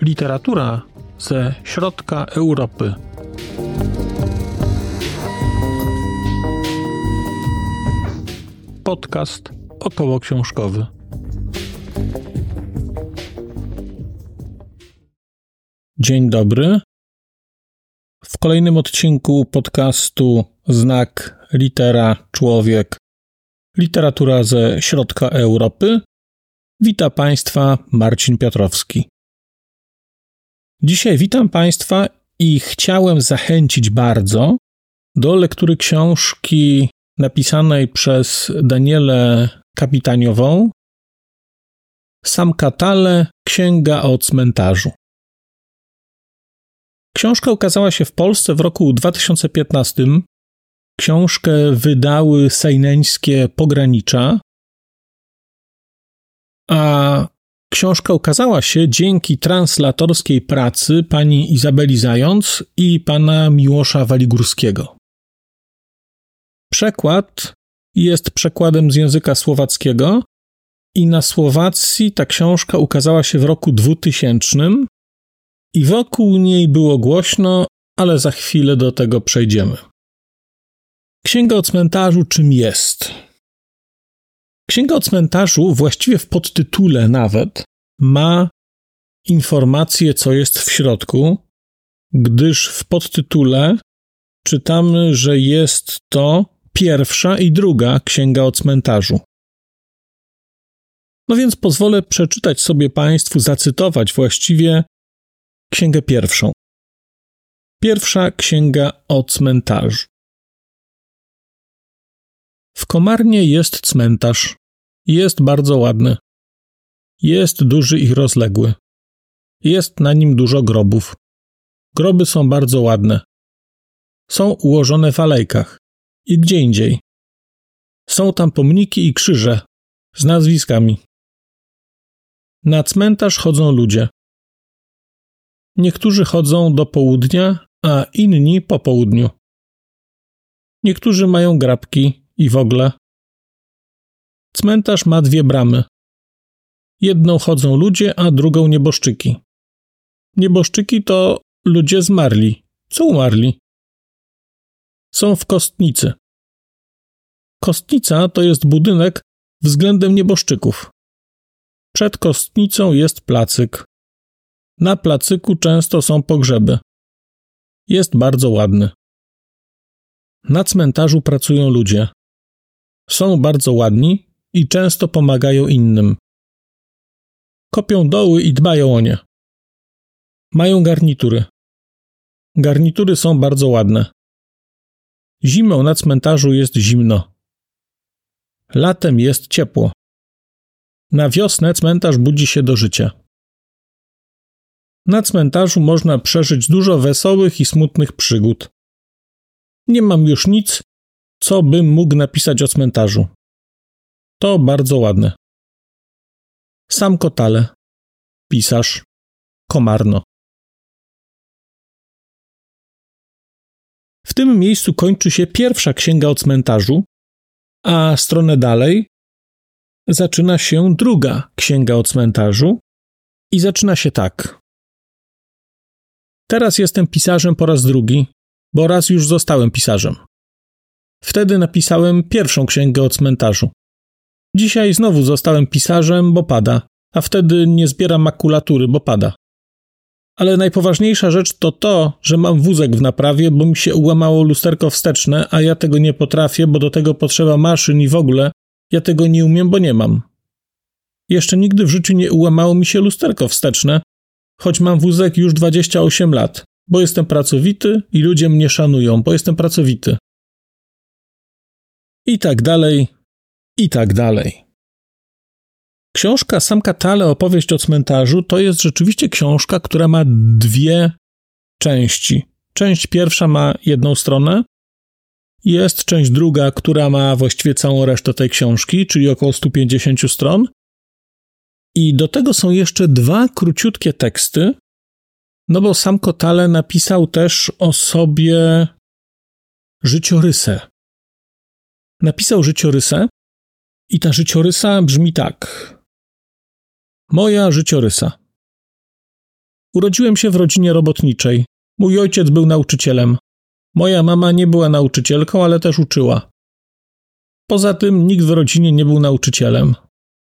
Literatura ze środka Europy. Podcast około książkowy. Dzień dobry. W kolejnym odcinku podcastu Znak, litera, człowiek, literatura ze środka Europy. Wita Państwa Marcin Piotrowski. Dzisiaj witam Państwa i chciałem zachęcić bardzo do lektury książki napisanej przez Danielę Kapitaniową Sam Katale Księga o cmentarzu. Książka ukazała się w Polsce w roku 2015. Książkę wydały sejneńskie pogranicza, a książka ukazała się dzięki translatorskiej pracy pani Izabeli Zając i pana Miłosza Waligórskiego. Przekład jest przekładem z języka słowackiego i na Słowacji ta książka ukazała się w roku 2000 i wokół niej było głośno, ale za chwilę do tego przejdziemy. Księga o cmentarzu czym jest? Księga o cmentarzu, właściwie w podtytule nawet, ma informację, co jest w środku, gdyż w podtytule czytamy, że jest to pierwsza i druga księga o cmentarzu. No więc pozwolę przeczytać sobie Państwu, zacytować właściwie księgę pierwszą. Pierwsza księga o cmentarzu. W Komarnie jest cmentarz. Jest bardzo ładny. Jest duży i rozległy. Jest na nim dużo grobów. Groby są bardzo ładne. Są ułożone w alejkach i gdzie indziej. Są tam pomniki i krzyże z nazwiskami. Na cmentarz chodzą ludzie. Niektórzy chodzą do południa, a inni po południu. Niektórzy mają grabki i w ogóle. Cmentarz ma dwie bramy. Jedną chodzą ludzie, a drugą nieboszczyki. Nieboszczyki to ludzie zmarli. Co umarli? Są w kostnicy. Kostnica to jest budynek względem nieboszczyków. Przed kostnicą jest placyk. Na placyku często są pogrzeby. Jest bardzo ładny. Na cmentarzu pracują ludzie. Są bardzo ładni i często pomagają innym. Kopią doły i dbają o nie. Mają garnitury. Garnitury są bardzo ładne. Zimą na cmentarzu jest zimno. Latem jest ciepło. Na wiosnę cmentarz budzi się do życia. Na cmentarzu można przeżyć dużo wesołych i smutnych przygód. Nie mam już nic, co bym mógł napisać o cmentarzu. To bardzo ładne. Sam Kotale, pisarz, Komarno. W tym miejscu kończy się pierwsza księga o cmentarzu, a stronę dalej zaczyna się druga księga o cmentarzu i zaczyna się tak. Teraz jestem pisarzem po raz drugi, bo raz już zostałem pisarzem. Wtedy napisałem pierwszą księgę o cmentarzu. Dzisiaj znowu zostałem pisarzem, bo pada, a wtedy nie zbieram makulatury, bo pada. Ale najpoważniejsza rzecz to to, że mam wózek w naprawie, bo mi się ułamało lusterko wsteczne, a ja tego nie potrafię, bo do tego potrzeba maszyn i w ogóle ja tego nie umiem, bo nie mam. Jeszcze nigdy w życiu nie ułamało mi się lusterko wsteczne, choć mam wózek już 28 lat, bo jestem pracowity i ludzie mnie szanują, bo jestem pracowity. I tak dalej, i tak dalej. Książka Sam Katale, opowieść o cmentarzu, to jest rzeczywiście książka, która ma dwie części. Część pierwsza ma jedną stronę, jest część druga, która ma właściwie całą resztę tej książki, czyli około 150 stron. I do tego są jeszcze dwa króciutkie teksty, no bo sam Kotale napisał też o sobie życiorysę. Napisał życiorysę i ta życiorysa brzmi tak. Moja życiorysa. Urodziłem się w rodzinie robotniczej. Mój ojciec był nauczycielem. Moja mama nie była nauczycielką, ale też uczyła. Poza tym nikt w rodzinie nie był nauczycielem.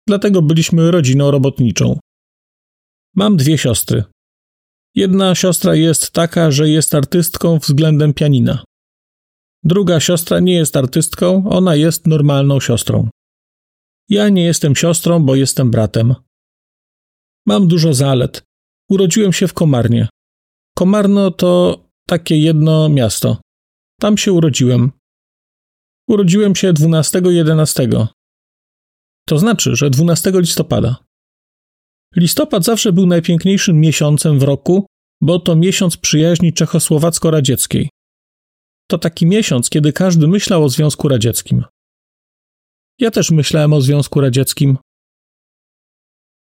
Dlatego byliśmy rodziną robotniczą. Mam dwie siostry. Jedna siostra jest taka, że jest artystką względem pianina. Druga siostra nie jest artystką, ona jest normalną siostrą. Ja nie jestem siostrą, bo jestem bratem. Mam dużo zalet. Urodziłem się w Komarnie. Komarno to takie jedno miasto. Tam się urodziłem. Urodziłem się 12-11. To znaczy, że 12 listopada. Listopad zawsze był najpiękniejszym miesiącem w roku, bo to miesiąc przyjaźni czechosłowacko-radzieckiej. To taki miesiąc, kiedy każdy myślał o Związku Radzieckim. Ja też myślałem o Związku Radzieckim.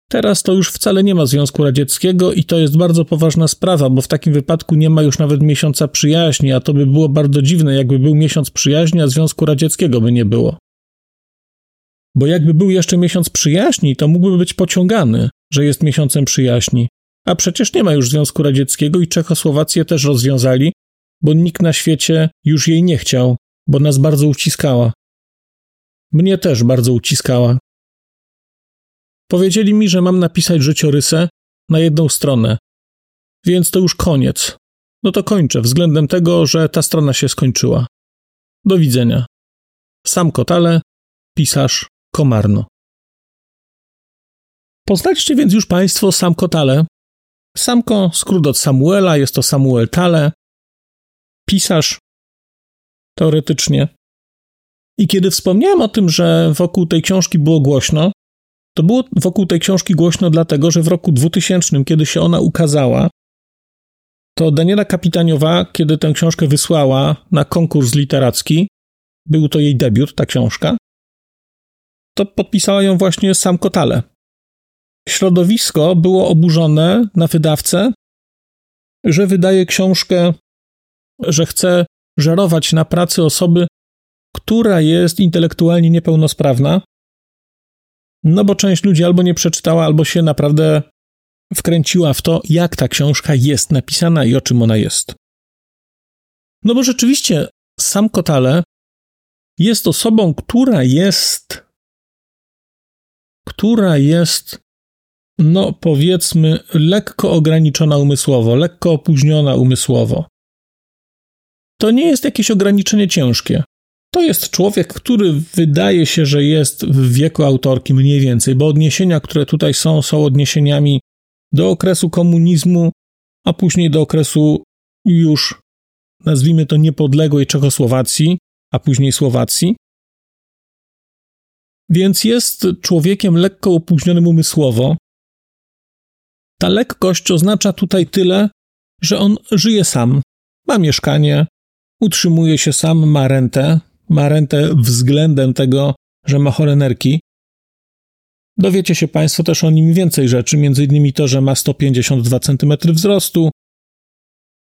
Teraz to już wcale nie ma Związku Radzieckiego i to jest bardzo poważna sprawa, bo w takim wypadku nie ma już nawet miesiąca przyjaźni, a to by było bardzo dziwne, jakby był miesiąc przyjaźni, a Związku Radzieckiego by nie było. Bo jakby był jeszcze miesiąc przyjaźni, to mógłby być pociągany, że jest miesiącem przyjaźni. A przecież nie ma już Związku Radzieckiego i Czechosłowację też rozwiązali, bo nikt na świecie już jej nie chciał, bo nas bardzo uciskała. Mnie też bardzo uciskała. Powiedzieli mi, że mam napisać życiorysę na jedną stronę, więc to już koniec. No to kończę względem tego, że ta strona się skończyła. Do widzenia. Sam Kotale, pisarz Komarno. Poznaczcie więc już Państwo Sam Kotale. Samko, skrót od Samuela, jest to Samuel Tale, pisarz, teoretycznie. I kiedy wspomniałem o tym, że wokół tej książki było głośno, to było wokół tej książki głośno dlatego, że w roku 2000, kiedy się ona ukazała, to Daniela Kapitaniowa, kiedy tę książkę wysłała na konkurs literacki, był to jej debiut, ta książka, to podpisała ją właśnie sam Kotale. Środowisko było oburzone na wydawcę, że wydaje książkę, że chce żerować na pracy osoby, która jest intelektualnie niepełnosprawna, no bo część ludzi albo nie przeczytała, albo się naprawdę wkręciła w to, jak ta książka jest napisana i o czym ona jest. No bo rzeczywiście sam Kotale jest osobą, która jest która jest no powiedzmy lekko ograniczona umysłowo, lekko opóźniona umysłowo. To nie jest jakieś ograniczenie ciężkie. To jest człowiek, który wydaje się, że jest w wieku autorki mniej więcej, bo odniesienia, które tutaj są, są odniesieniami do okresu komunizmu, a później do okresu już, nazwijmy to, niepodległej Czechosłowacji, a później Słowacji. Więc jest człowiekiem lekko opóźnionym umysłowo. Ta lekkość oznacza tutaj tyle, że on żyje sam, ma mieszkanie, utrzymuje się sam, ma rentę, ma rentę względem tego, że ma chore nerki. Dowiecie się Państwo też o nim więcej rzeczy, innymi to, że ma 152 cm wzrostu,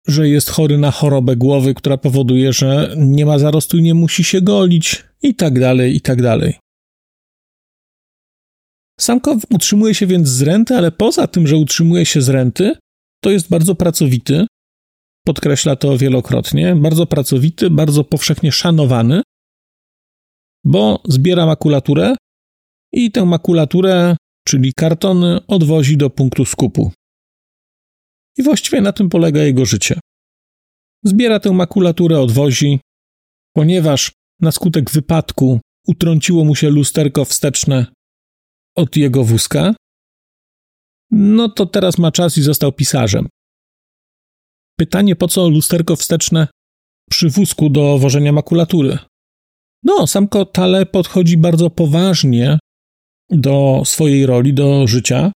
że jest chory na chorobę głowy, która powoduje, że nie ma zarostu i nie musi się golić, i tak dalej, i tak dalej. Samko utrzymuje się więc z renty, ale poza tym, że utrzymuje się z renty, to jest bardzo pracowity, podkreśla to wielokrotnie, bardzo pracowity, bardzo powszechnie szanowany, bo zbiera makulaturę i tę makulaturę, czyli kartony, odwozi do punktu skupu. I właściwie na tym polega jego życie. Zbiera tę makulaturę, odwozi, ponieważ na skutek wypadku utrąciło mu się lusterko wsteczne od jego wózka, no to teraz ma czas i został pisarzem. Pytanie, po co lusterko wsteczne przy wózku do wożenia makulatury? No, sam Kotale podchodzi bardzo poważnie do swojej roli, do życia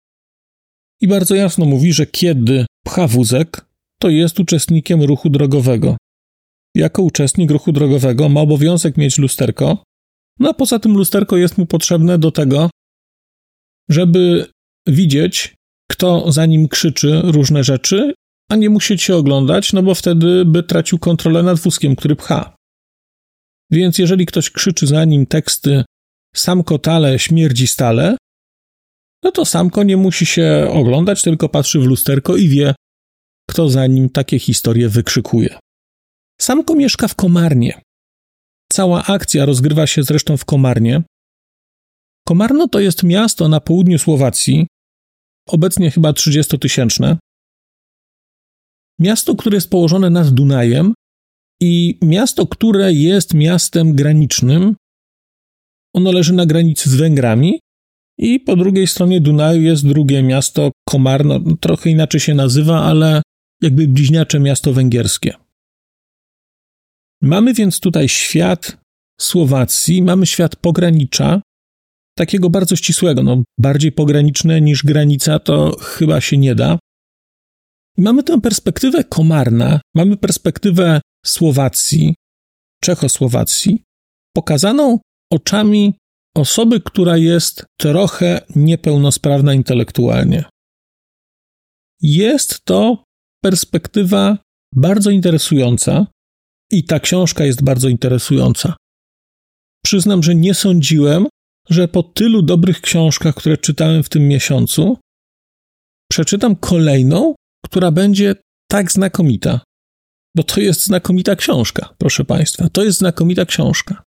i bardzo jasno mówi, że kiedy pcha wózek, to jest uczestnikiem ruchu drogowego. Jako uczestnik ruchu drogowego ma obowiązek mieć lusterko, no a poza tym lusterko jest mu potrzebne do tego, żeby widzieć, kto za nim krzyczy różne rzeczy, a nie musieć się oglądać, no bo wtedy by tracił kontrolę nad wózkiem, który pcha. Więc jeżeli ktoś krzyczy za nim teksty Samko tale śmierdzi stale, no to Samko nie musi się oglądać, tylko patrzy w lusterko i wie, kto za nim takie historie wykrzykuje. Samko mieszka w Komarnie. Cała akcja rozgrywa się zresztą w Komarnie. Komarno to jest miasto na południu Słowacji, obecnie chyba 30-tysięczne. Miasto, które jest położone nad Dunajem i miasto, które jest miastem granicznym. Ono leży na granicy z Węgrami i po drugiej stronie Dunaju jest drugie miasto, Komarno, trochę inaczej się nazywa, ale jakby bliźniacze miasto węgierskie. Mamy więc tutaj świat Słowacji, mamy świat pogranicza, takiego bardzo ścisłego, no bardziej pograniczne niż granica to chyba się nie da. I mamy tę perspektywę Komarna, mamy perspektywę Słowacji, Czechosłowacji, pokazaną oczami osoby, która jest trochę niepełnosprawna intelektualnie. Jest to perspektywa bardzo interesująca i ta książka jest bardzo interesująca. Przyznam, że nie sądziłem, że po tylu dobrych książkach, które czytałem w tym miesiącu, przeczytam kolejną, która będzie tak znakomita. Bo to jest znakomita książka, proszę Państwa. To jest znakomita książka.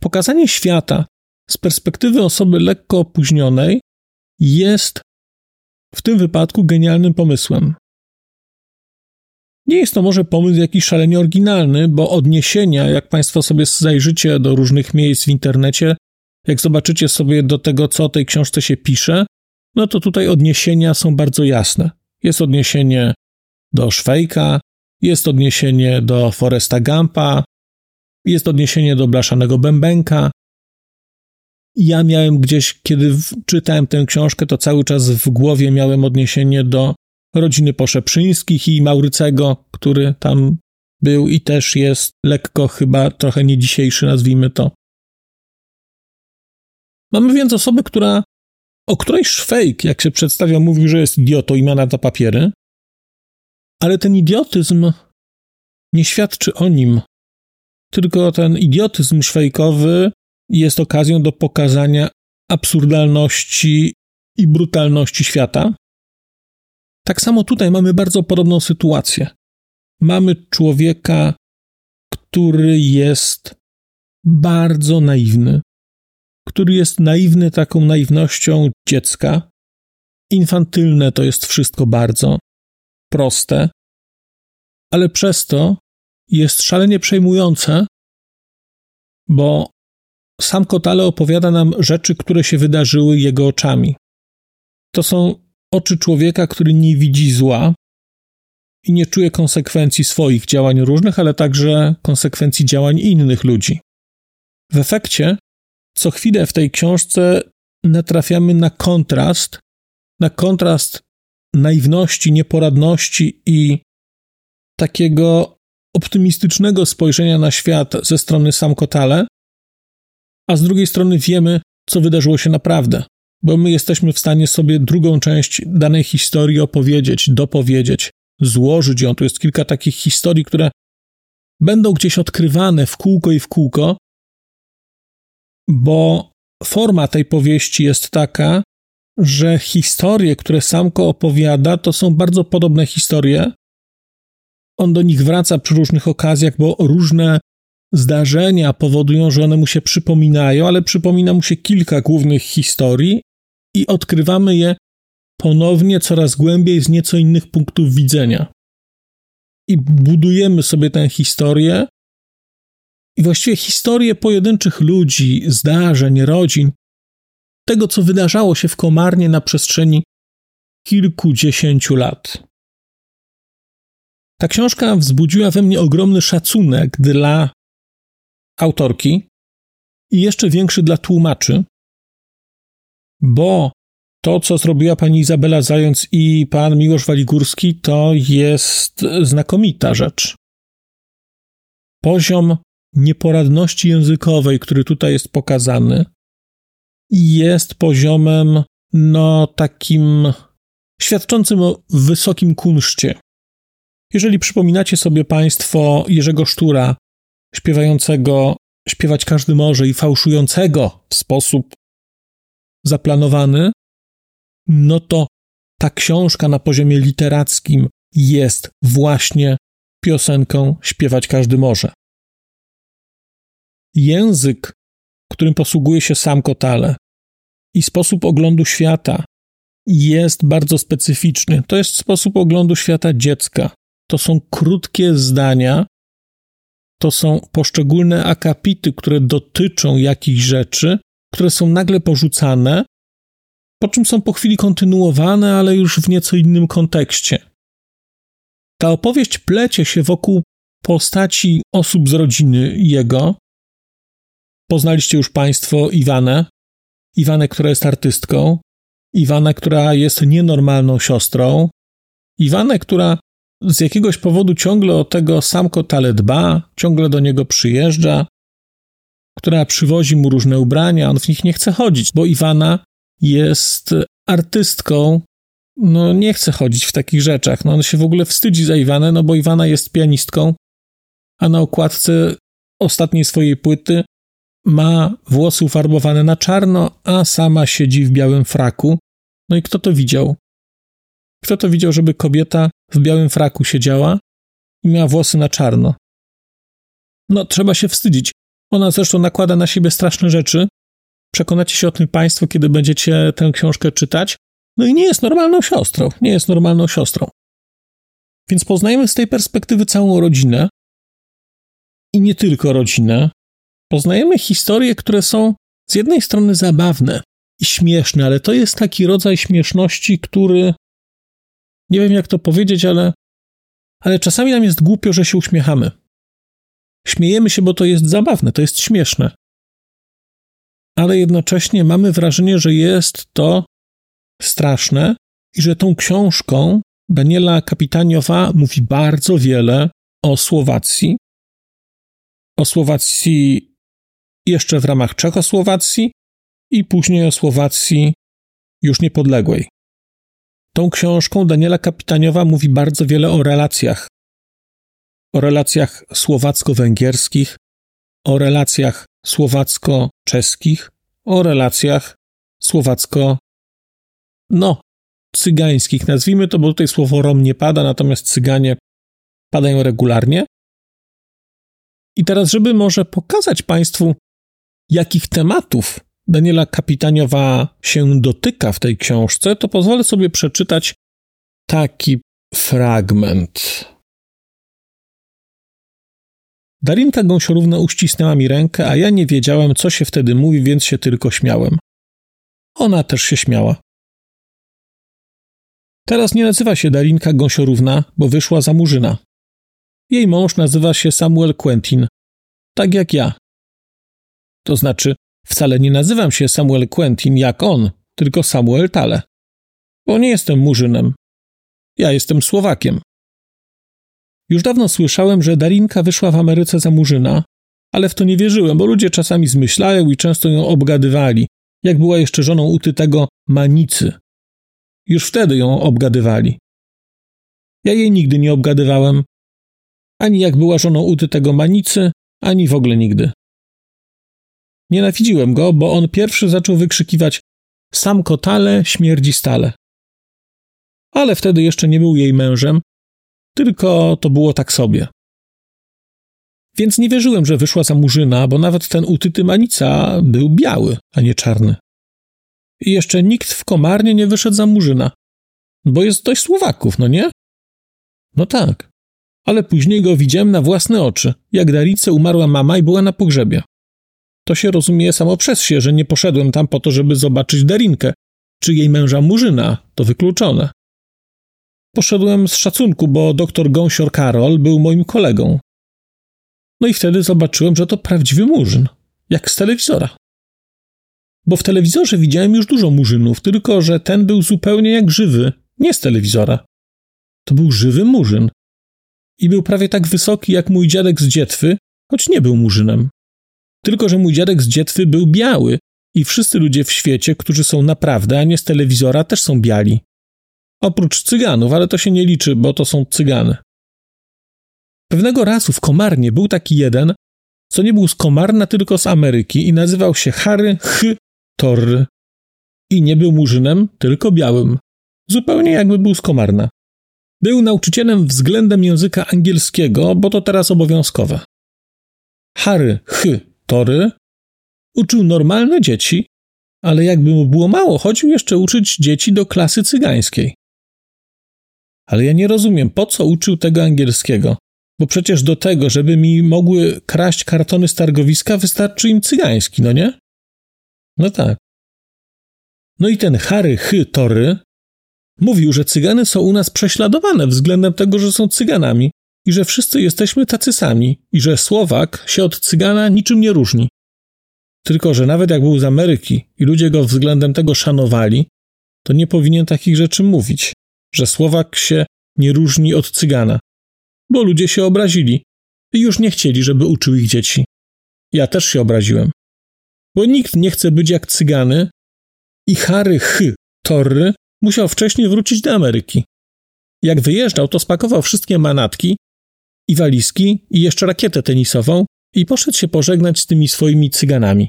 Pokazanie świata z perspektywy osoby lekko opóźnionej jest w tym wypadku genialnym pomysłem. Nie jest to może pomysł jakiś szalenie oryginalny, bo odniesienia, jak Państwo sobie zajrzycie do różnych miejsc w internecie, jak zobaczycie sobie do tego, co o tej książce się pisze, no to tutaj odniesienia są bardzo jasne. Jest odniesienie do Szwejka, jest odniesienie do Foresta Gampa, jest odniesienie do Blaszanego Bębenka. Ja miałem gdzieś, kiedy czytałem tę książkę, to cały czas w głowie miałem odniesienie do rodziny Poszeprzyńskich i Maurycego, który tam był i też jest lekko chyba trochę nie dzisiejszy, nazwijmy to. Mamy więc osobę, która, o której Szwejk, jak się przedstawia, mówił, że jest idiotą i ma na to papiery, ale ten idiotyzm nie świadczy o nim, tylko ten idiotyzm szwejkowy jest okazją do pokazania absurdalności i brutalności świata. Tak samo tutaj mamy bardzo podobną sytuację. Mamy człowieka, który jest bardzo naiwny, który jest naiwny taką naiwnością dziecka. Infantylne to jest wszystko bardzo proste, ale przez to jest szalenie przejmujące, bo sam Kotale opowiada nam rzeczy, które się wydarzyły jego oczami. To są oczy człowieka, który nie widzi zła i nie czuje konsekwencji swoich działań różnych, ale także konsekwencji działań innych ludzi. W efekcie, co chwilę w tej książce natrafiamy na kontrast, na kontrast naiwności, nieporadności i takiego optymistycznego spojrzenia na świat ze strony Sam Kotale, a z drugiej strony wiemy, co wydarzyło się naprawdę, bo my jesteśmy w stanie sobie drugą część danej historii opowiedzieć, dopowiedzieć, złożyć ją. Tu jest kilka takich historii, które będą gdzieś odkrywane w kółko i w kółko, bo forma tej powieści jest taka, że historie, które Samko opowiada, to są bardzo podobne historie. On do nich wraca przy różnych okazjach, bo różne zdarzenia powodują, że one mu się przypominają, ale przypomina mu się kilka głównych historii i odkrywamy je ponownie coraz głębiej z nieco innych punktów widzenia. I budujemy sobie tę historię, i właściwie historie pojedynczych ludzi, zdarzeń, rodzin, tego, co wydarzało się w Komarnie na przestrzeni kilkudziesięciu lat. Ta książka wzbudziła we mnie ogromny szacunek dla autorki i jeszcze większy dla tłumaczy, bo to, co zrobiła pani Izabela Zając i pan Miłosz Waligórski, to jest znakomita rzecz. Poziom nieporadności językowej, który tutaj jest pokazany, jest poziomem, no, takim świadczącym o wysokim kunszcie. Jeżeli przypominacie sobie Państwo Jerzego Sztura śpiewającego śpiewać każdy może i fałszującego w sposób zaplanowany, no to ta książka na poziomie literackim jest właśnie piosenką śpiewać każdy może. Język, którym posługuje się sam Kotale i sposób oglądu świata jest bardzo specyficzny. To jest sposób oglądu świata dziecka. To są krótkie zdania, to są poszczególne akapity, które dotyczą jakichś rzeczy, które są nagle porzucane, po czym są po chwili kontynuowane, ale już w nieco innym kontekście. Ta opowieść plecie się wokół postaci osób z rodziny jego. Poznaliście już Państwo Iwanę, Iwanę, która jest artystką, Iwanę, która jest nienormalną siostrą, Iwanę, która z jakiegoś powodu ciągle o tego sam Kotale dba, ciągle do niego przyjeżdża, która przywozi mu różne ubrania, on w nich nie chce chodzić, bo Iwana jest artystką, no nie chce chodzić w takich rzeczach. No on się w ogóle wstydzi za Iwanę, no bo Iwana jest pianistką, a na okładce ostatniej swojej płyty ma włosy ufarbowane na czarno, a sama siedzi w białym fraku. No i kto to widział? Kto to widział, żeby kobieta w białym fraku siedziała i miała włosy na czarno? No, trzeba się wstydzić. Ona zresztą nakłada na siebie straszne rzeczy. Przekonacie się o tym Państwo, kiedy będziecie tę książkę czytać. No i nie jest normalną siostrą. Nie jest normalną siostrą. Więc poznajemy z tej perspektywy całą rodzinę i nie tylko rodzinę. Poznajemy historie, które są z jednej strony zabawne i śmieszne, ale to jest taki rodzaj śmieszności, który nie wiem jak to powiedzieć, ale, ale czasami nam jest głupio, że się uśmiechamy. Śmiejemy się, bo to jest zabawne, to jest śmieszne. Ale jednocześnie mamy wrażenie, że jest to straszne i że tą książką Daniela Kapitaniowa mówi bardzo wiele o Słowacji, o Słowacji jeszcze w ramach Czechosłowacji i później o Słowacji już niepodległej. Tą książką Daniela Kapitaniowa mówi bardzo wiele o relacjach. O relacjach słowacko-węgierskich, o relacjach słowacko-czeskich, o relacjach słowacko, no, cygańskich, nazwijmy to, bo tutaj słowo Rom nie pada, natomiast cyganie padają regularnie. I teraz, żeby może pokazać Państwu, jakich tematów Daniela Kapitaniowa się dotyka w tej książce, to pozwolę sobie przeczytać taki fragment. Darinka Gąsiorówna uścisnęła mi rękę, a ja nie wiedziałem, co się wtedy mówi, więc się tylko śmiałem. Ona też się śmiała. Teraz nie nazywa się Darinka Gąsiorówna, bo wyszła za murzyna. Jej mąż nazywa się Samuel Quentin, tak jak ja. To znaczy, Wcale nie nazywam się Samuel Quentin jak on, tylko Samuel Tale. Bo nie jestem murzynem. Ja jestem Słowakiem. Już dawno słyszałem, że Darinka wyszła w Ameryce za murzyna, ale w to nie wierzyłem, bo ludzie czasami zmyślają i często ją obgadywali, jak była jeszcze żoną utytego Manicy. Już wtedy ją obgadywali. Ja jej nigdy nie obgadywałem, ani jak była żoną utytego Manicy, ani w ogóle nigdy. Nienawidziłem go, bo on pierwszy zaczął wykrzykiwać sam kotale śmierdzi stale. Ale wtedy jeszcze nie był jej mężem, tylko to było tak sobie. Więc nie wierzyłem, że wyszła za murzyna, bo nawet ten utyty manica był biały, a nie czarny. I jeszcze nikt w Komarnie nie wyszedł za murzyna, bo jest dość Słowaków, no nie? No tak. Ale później go widziałem na własne oczy, jak Darice umarła mama i była na pogrzebie to się rozumie samo przez się, że nie poszedłem tam po to, żeby zobaczyć Darinkę, czy jej męża Murzyna, to wykluczone. Poszedłem z szacunku, bo doktor Gąsior Karol był moim kolegą. No i wtedy zobaczyłem, że to prawdziwy Murzyn, jak z telewizora. Bo w telewizorze widziałem już dużo Murzynów, tylko że ten był zupełnie jak żywy, nie z telewizora. To był żywy Murzyn. I był prawie tak wysoki jak mój dziadek z dzietwy, choć nie był Murzynem. Tylko, że mój dziadek z dzietwy był biały i wszyscy ludzie w świecie, którzy są naprawdę, a nie z telewizora, też są biali. Oprócz cyganów, ale to się nie liczy, bo to są cygany. Pewnego razu w Komarnie był taki jeden, co nie był z Komarna, tylko z Ameryki i nazywał się Harry H. Torry. I nie był murzynem, tylko białym. Zupełnie jakby był z Komarna. Był nauczycielem względem języka angielskiego, bo to teraz obowiązkowe. Harry H. Tory uczył normalne dzieci, ale jakby mu było mało, chodził jeszcze uczyć dzieci do klasy cygańskiej. Ale ja nie rozumiem, po co uczył tego angielskiego, bo przecież do tego, żeby mi mogły kraść kartony z targowiska, wystarczy im cygański, no nie? No tak. No i ten Harry H. Tory mówił, że cygany są u nas prześladowane względem tego, że są cyganami i że wszyscy jesteśmy tacy sami i że Słowak się od cygana niczym nie różni. Tylko, że nawet jak był z Ameryki i ludzie go względem tego szanowali, to nie powinien takich rzeczy mówić, że Słowak się nie różni od cygana, bo ludzie się obrazili i już nie chcieli, żeby uczył ich dzieci. Ja też się obraziłem, bo nikt nie chce być jak cygany i Harry H. Torry musiał wcześniej wrócić do Ameryki. Jak wyjeżdżał, to spakował wszystkie manatki i walizki i jeszcze rakietę tenisową i poszedł się pożegnać z tymi swoimi cyganami.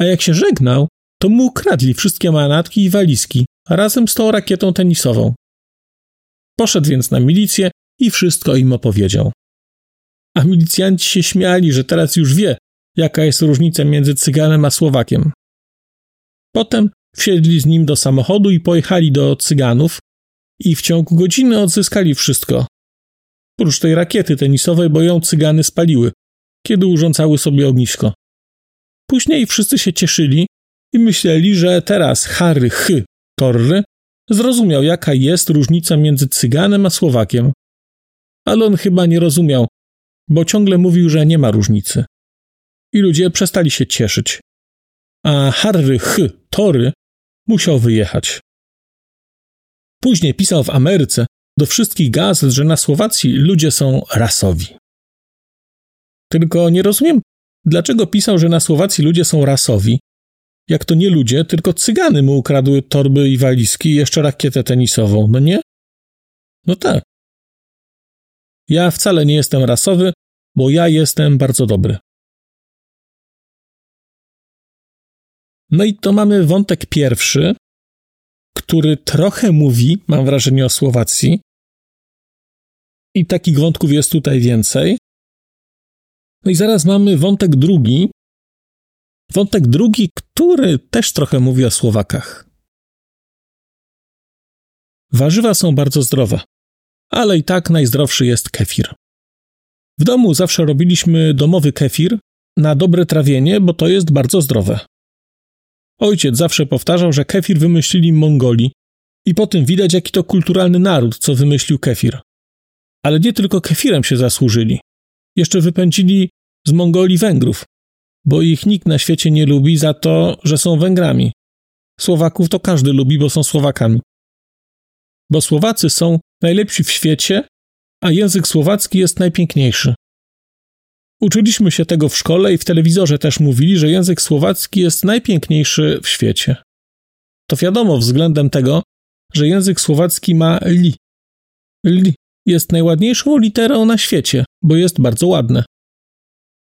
A jak się żegnał, to mu ukradli wszystkie manatki i walizki razem z tą rakietą tenisową. Poszedł więc na milicję i wszystko im opowiedział. A milicjanci się śmiali, że teraz już wie, jaka jest różnica między Cyganem a Słowakiem. Potem wsiedli z nim do samochodu i pojechali do Cyganów i w ciągu godziny odzyskali wszystko. Prócz tej rakiety tenisowej, bo ją Cygany spaliły, kiedy urządzały sobie ognisko. Później wszyscy się cieszyli i myśleli, że teraz Harry H. Torry zrozumiał, jaka jest różnica między Cyganem a Słowakiem. Ale on chyba nie rozumiał, bo ciągle mówił, że nie ma różnicy. I ludzie przestali się cieszyć. A Harry H. Tory musiał wyjechać. Później pisał w Ameryce do wszystkich gazet, że na Słowacji ludzie są rasowi. Tylko nie rozumiem, dlaczego pisał, że na Słowacji ludzie są rasowi, jak to nie ludzie, tylko cygany mu ukradły torby i walizki i jeszcze rakietę tenisową, no nie? No tak. Ja wcale nie jestem rasowy, bo ja jestem bardzo dobry. No i to mamy wątek pierwszy, który trochę mówi, mam wrażenie, o Słowacji. I takich wątków jest tutaj więcej. No i zaraz mamy wątek drugi. Wątek drugi, który też trochę mówi o Słowakach. Warzywa są bardzo zdrowe, ale i tak najzdrowszy jest kefir. W domu zawsze robiliśmy domowy kefir na dobre trawienie, bo to jest bardzo zdrowe. Ojciec zawsze powtarzał, że kefir wymyślili Mongoli i po tym widać, jaki to kulturalny naród, co wymyślił kefir. Ale nie tylko kefirem się zasłużyli. Jeszcze wypędzili z Mongolii Węgrów, bo ich nikt na świecie nie lubi za to, że są Węgrami. Słowaków to każdy lubi, bo są Słowakami. Bo Słowacy są najlepsi w świecie, a język słowacki jest najpiękniejszy. Uczyliśmy się tego w szkole i w telewizorze też mówili, że język słowacki jest najpiękniejszy w świecie. To wiadomo względem tego, że język słowacki ma li. Li jest najładniejszą literą na świecie, bo jest bardzo ładne.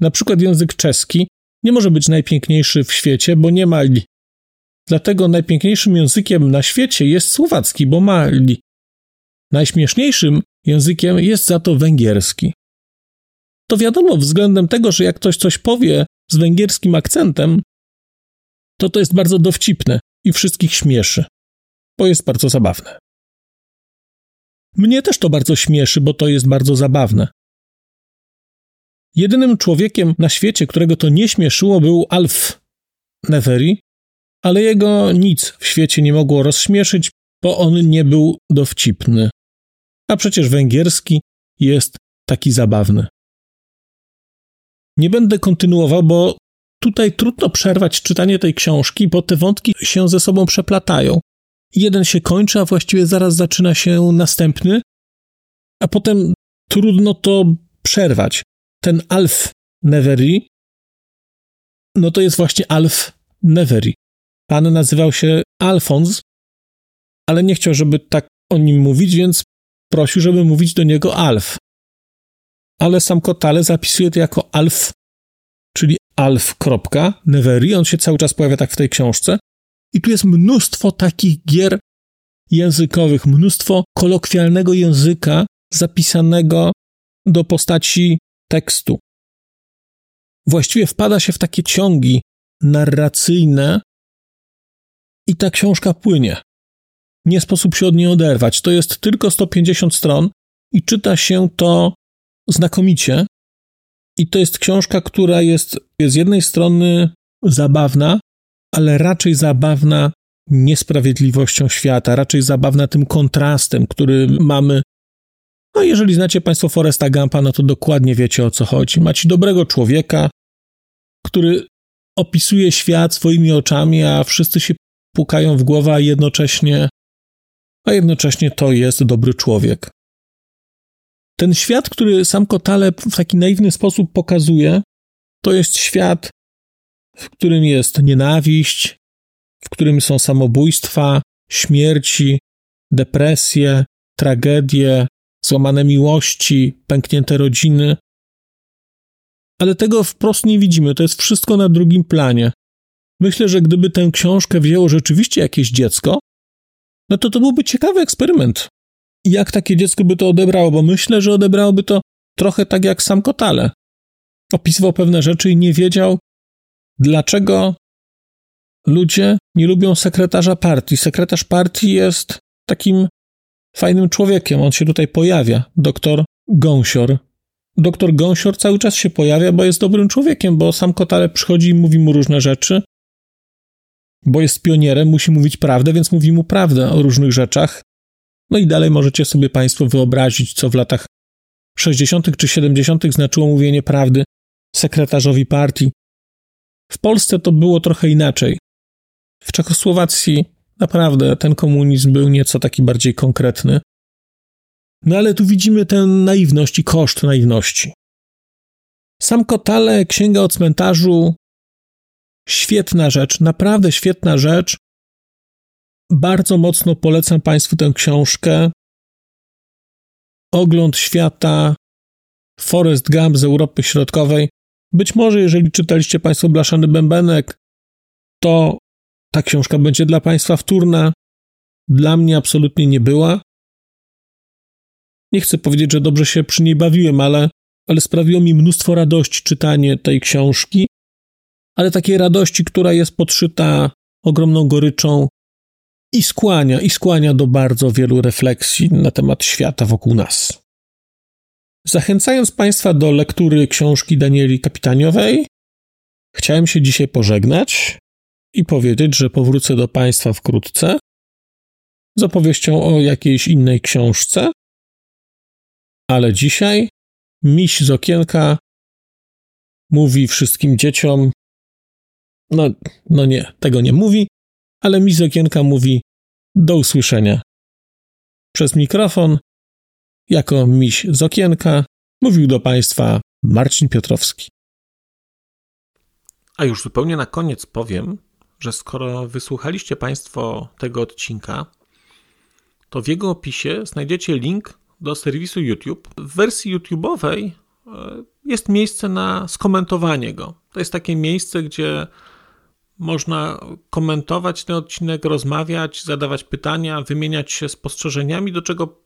Na przykład język czeski nie może być najpiękniejszy w świecie, bo nie ma li. Dlatego najpiękniejszym językiem na świecie jest słowacki, bo ma li. Najśmieszniejszym językiem jest za to węgierski to wiadomo względem tego, że jak ktoś coś powie z węgierskim akcentem, to to jest bardzo dowcipne i wszystkich śmieszy, bo jest bardzo zabawne. Mnie też to bardzo śmieszy, bo to jest bardzo zabawne. Jedynym człowiekiem na świecie, którego to nie śmieszyło, był Alf Neveri, ale jego nic w świecie nie mogło rozśmieszyć, bo on nie był dowcipny. A przecież węgierski jest taki zabawny. Nie będę kontynuował, bo tutaj trudno przerwać czytanie tej książki, bo te wątki się ze sobą przeplatają. Jeden się kończy, a właściwie zaraz zaczyna się następny, a potem trudno to przerwać. Ten Alf Neveri, no to jest właśnie Alf Neveri. Pan nazywał się Alfons, ale nie chciał, żeby tak o nim mówić, więc prosił, żeby mówić do niego Alf. ale sam Kotale zapisuje to jako alf, czyli alf. Neveri. On się cały czas pojawia tak w tej książce. I tu jest mnóstwo takich gier językowych, mnóstwo kolokwialnego języka zapisanego do postaci tekstu. Właściwie wpada się w takie ciągi narracyjne i ta książka płynie. Nie sposób się od niej oderwać. To jest tylko 150 stron i czyta się to znakomicie. I to jest książka, która jest z jednej strony zabawna, ale raczej zabawna niesprawiedliwością świata, raczej zabawna tym kontrastem, który mamy. No, jeżeli znacie Państwo Foresta Gampa, no to dokładnie wiecie o co chodzi. Macie dobrego człowieka, który opisuje świat swoimi oczami, a wszyscy się pukają w głowę, a jednocześnie, a jednocześnie to jest dobry człowiek. Ten świat, który sam Kotale w taki naiwny sposób pokazuje, to jest świat, w którym jest nienawiść, w którym są samobójstwa, śmierci, depresje, tragedie, złamane miłości, pęknięte rodziny. Ale tego wprost nie widzimy, to jest wszystko na drugim planie. Myślę, że gdyby tę książkę wzięło rzeczywiście jakieś dziecko, no to to byłby ciekawy eksperyment. Jak takie dziecko by to odebrało, bo myślę, że odebrałoby to trochę tak jak sam Kotale. Opisywał pewne rzeczy i nie wiedział, dlaczego ludzie nie lubią sekretarza partii. Sekretarz partii jest takim fajnym człowiekiem. On się tutaj pojawia, doktor Gąsior. Doktor Gąsior cały czas się pojawia, bo jest dobrym człowiekiem, bo sam Kotale przychodzi i mówi mu różne rzeczy. Bo jest pionierem, musi mówić prawdę, więc mówi mu prawdę o różnych rzeczach. No i dalej możecie sobie Państwo wyobrazić, co w latach 60. czy 70. znaczyło mówienie prawdy sekretarzowi partii. W Polsce to było trochę inaczej. W Czechosłowacji naprawdę ten komunizm był nieco taki bardziej konkretny. No ale tu widzimy tę naiwność i koszt naiwności. Sam Kotale, Księga o cmentarzu, świetna rzecz, naprawdę świetna rzecz. Bardzo mocno polecam Państwu tę książkę. Ogląd świata, Forest Gump z Europy Środkowej. Być może, jeżeli czytaliście Państwo Blaszany Bębenek, to ta książka będzie dla Państwa wtórna. Dla mnie absolutnie nie była. Nie chcę powiedzieć, że dobrze się przy niej bawiłem, ale, ale sprawiło mi mnóstwo radości czytanie tej książki, ale takiej radości, która jest podszyta ogromną goryczą i skłania, i skłania do bardzo wielu refleksji na temat świata wokół nas. Zachęcając Państwa do lektury książki Danieli Kapitaniowej, chciałem się dzisiaj pożegnać i powiedzieć, że powrócę do Państwa wkrótce z opowieścią o jakiejś innej książce. Ale dzisiaj miś z okienka mówi wszystkim dzieciom, no, no nie, tego nie mówi, ale miś z okienka mówi do usłyszenia. Przez mikrofon, jako miś z okienka, mówił do Państwa Marcin Piotrowski. A już zupełnie na koniec powiem, że skoro wysłuchaliście Państwo tego odcinka, to w jego opisie znajdziecie link do serwisu YouTube. W wersji YouTube'owej e, jest miejsce na skomentowanie go. To jest takie miejsce, gdzie można komentować ten odcinek, rozmawiać, zadawać pytania, wymieniać się spostrzeżeniami, do czego